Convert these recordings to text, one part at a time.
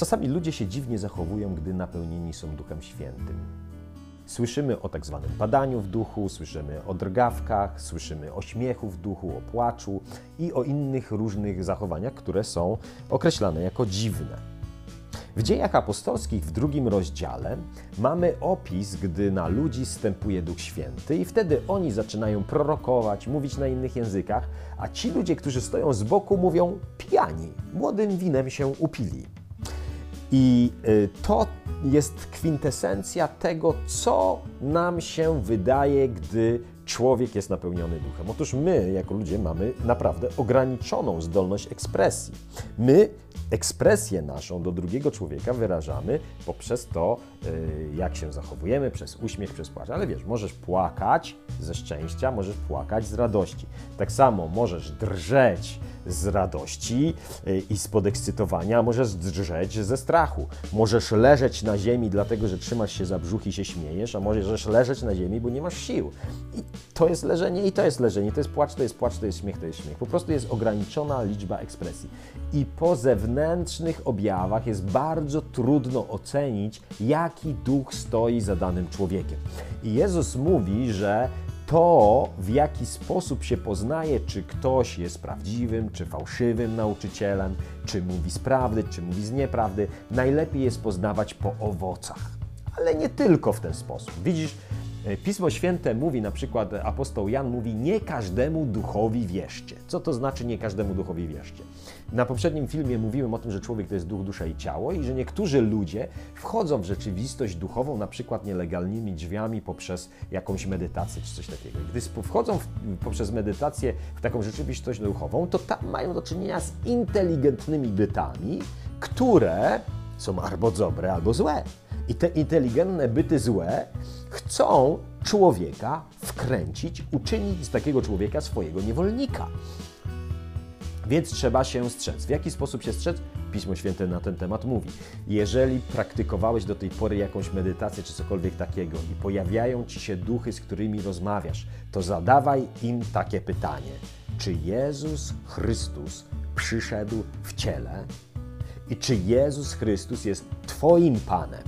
Czasami ludzie się dziwnie zachowują, gdy napełnieni są Duchem Świętym. Słyszymy o tak zwanym padaniu w duchu, słyszymy o drgawkach, słyszymy o śmiechu w duchu, o płaczu i o innych różnych zachowaniach, które są określane jako dziwne. W dziejach apostolskich w drugim rozdziale mamy opis, gdy na ludzi stępuje Duch Święty i wtedy oni zaczynają prorokować, mówić na innych językach, a ci ludzie, którzy stoją z boku, mówią pijani, młodym winem się upili. I y, to jest kwintesencja tego, co nam się wydaje, gdy człowiek jest napełniony duchem. Otóż my, jako ludzie, mamy naprawdę ograniczoną zdolność ekspresji. My ekspresję naszą do drugiego człowieka wyrażamy poprzez to, y, jak się zachowujemy, przez uśmiech, przez płacz. Ale wiesz, możesz płakać ze szczęścia, możesz płakać z radości. Tak samo możesz drżeć z radości y, i z podekscytowania, możesz drżeć ze strachu. Możesz leżeć na ziemi, dlatego że trzymasz się za brzuch i się śmiejesz, a możesz leżeć na ziemi, bo nie masz sił. I to jest leżenie i to jest leżenie, to jest płacz, to jest płacz, to jest śmiech, to jest śmiech. Po prostu jest ograniczona liczba ekspresji. I po zewnętrznych objawach jest bardzo trudno ocenić, jaki duch stoi za danym człowiekiem. I Jezus mówi, że to, w jaki sposób się poznaje, czy ktoś jest prawdziwym, czy fałszywym nauczycielem, czy mówi z prawdy, czy mówi z nieprawdy, najlepiej jest poznawać po owocach. Ale nie tylko w ten sposób. Widzisz, Pismo Święte mówi, na przykład apostoł Jan mówi, nie każdemu duchowi wierzcie. Co to znaczy nie każdemu duchowi wierzcie? Na poprzednim filmie mówiłem o tym, że człowiek to jest duch, dusza i ciało i że niektórzy ludzie wchodzą w rzeczywistość duchową, na przykład nielegalnymi drzwiami poprzez jakąś medytację czy coś takiego. Gdy wchodzą w, poprzez medytację w taką rzeczywistość duchową, to tam mają do czynienia z inteligentnymi bytami, które są albo dobre, albo złe. I te inteligentne byty złe chcą człowieka wkręcić, uczynić z takiego człowieka swojego niewolnika. Więc trzeba się strzec. W jaki sposób się strzec? Pismo Święte na ten temat mówi. Jeżeli praktykowałeś do tej pory jakąś medytację czy cokolwiek takiego i pojawiają ci się duchy, z którymi rozmawiasz, to zadawaj im takie pytanie: czy Jezus Chrystus przyszedł w ciele i czy Jezus Chrystus jest Twoim Panem?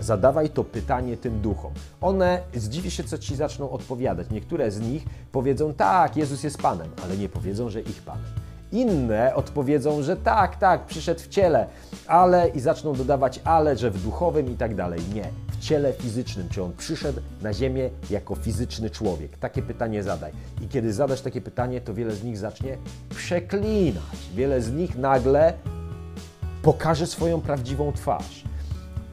Zadawaj to pytanie tym duchom. One zdziwi się, co ci zaczną odpowiadać. Niektóre z nich powiedzą tak, Jezus jest Panem, ale nie powiedzą, że ich Panem. Inne odpowiedzą, że tak, tak, przyszedł w ciele, ale i zaczną dodawać ale, że w duchowym i tak dalej. Nie, w ciele fizycznym. Czy on przyszedł na ziemię jako fizyczny człowiek? Takie pytanie zadaj. I kiedy zadasz takie pytanie, to wiele z nich zacznie przeklinać. Wiele z nich nagle pokaże swoją prawdziwą twarz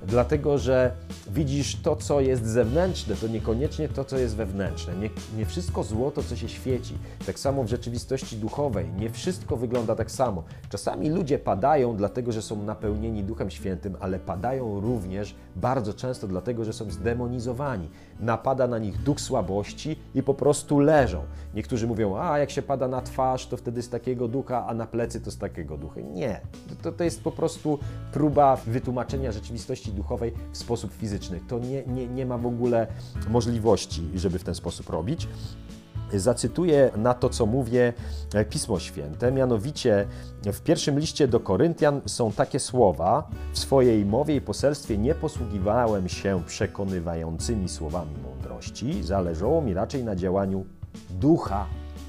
dlatego że widzisz to, co jest zewnętrzne, to niekoniecznie to, co jest wewnętrzne. Nie, nie, wszystko zło to, co się świeci. Tak samo w rzeczywistości duchowej. Nie wszystko wygląda tak samo. Czasami ludzie padają dlatego, że są napełnieni Duchem Świętym, ale padają również bardzo często dlatego, że są zdemonizowani. Napada na nich duch słabości i po prostu leżą. Niektórzy mówią, a jak się pada na twarz, to wtedy z takiego ducha, a na plecy to z takiego ducha. Nie. To, to jest po prostu próba wytłumaczenia rzeczywistości duchowej w sposób fizyczny. To nie, nie, nie ma w ogóle możliwości, żeby w ten sposób robić zacytuję na to, co mówię Pismo Święte. Mianowicie w pierwszym liście do Koryntian są takie słowa: W swojej mowie i poselstwie nie posługiwałem się przekonywającymi słowami mądrości, zależało mi raczej na działaniu ducha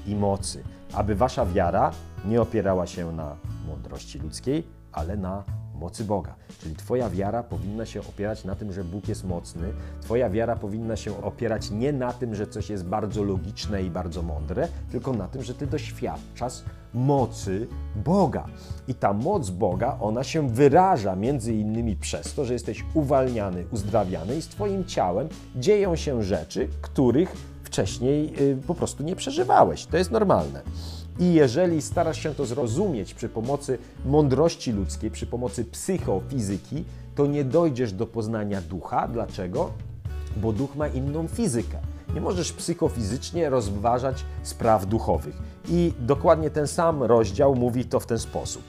i mocy, aby wasza wiara nie opierała się na mądrości ludzkiej, ale na mocy Boga. Czyli Twoja wiara powinna się opierać na tym, że Bóg jest mocny. Twoja wiara powinna się opierać nie na tym, że coś jest bardzo logiczne i bardzo mądre, tylko na tym, że Ty doświadczasz mocy Boga. I ta moc Boga, ona się wyraża między innymi przez to, że jesteś uwalniany, uzdrawiany i z Twoim ciałem dzieją się rzeczy, których wcześniej y, po prostu nie przeżywałeś. To jest normalne. I jeżeli starasz się to zrozumieć przy pomocy mądrości ludzkiej, przy pomocy psychofizyki, to nie dojdziesz do poznania ducha. Dlaczego? Bo duch ma inną fizykę. Nie możesz psychofizycznie rozważać spraw duchowych. I dokładnie ten sam rozdział mówi to w ten sposób.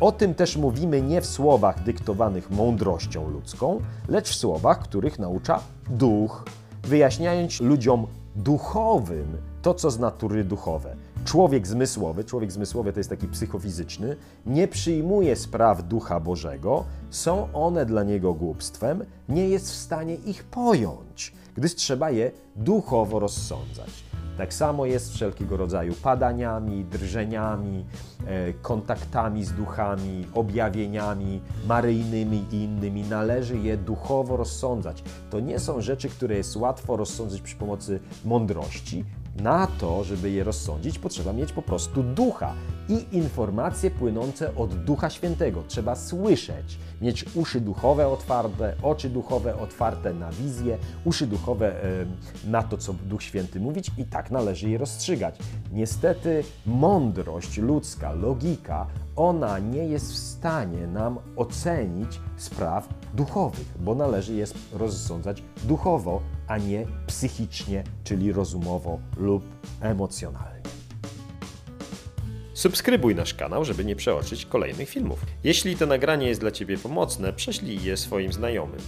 O tym też mówimy nie w słowach dyktowanych mądrością ludzką, lecz w słowach, których naucza duch, wyjaśniając ludziom duchowym to, co z natury duchowe. Człowiek zmysłowy, człowiek zmysłowy to jest taki psychofizyczny, nie przyjmuje spraw Ducha Bożego, są one dla niego głupstwem, nie jest w stanie ich pojąć, gdyż trzeba je duchowo rozsądzać. Tak samo jest wszelkiego rodzaju padaniami, drżeniami, e, kontaktami z duchami, objawieniami maryjnymi i innymi. Należy je duchowo rozsądzać. To nie są rzeczy, które jest łatwo rozsądzić przy pomocy mądrości. Na to, żeby je rozsądzić, potrzeba mieć po prostu ducha i informacje płynące od Ducha Świętego. Trzeba słyszeć, mieć uszy duchowe otwarte, oczy duchowe otwarte na wizję, uszy duchowe e, na to, co Duch Święty mówić i tak należy je rozstrzygać. Niestety mądrość ludzka, logika, ona nie jest w stanie nam ocenić spraw duchowych, bo należy je rozsądzać duchowo, a nie psychicznie, czyli rozumowo lub emocjonalnie. Subskrybuj nasz kanał, żeby nie przeoczyć kolejnych filmów. Jeśli to nagranie jest dla Ciebie pomocne, prześlij je swoim znajomym.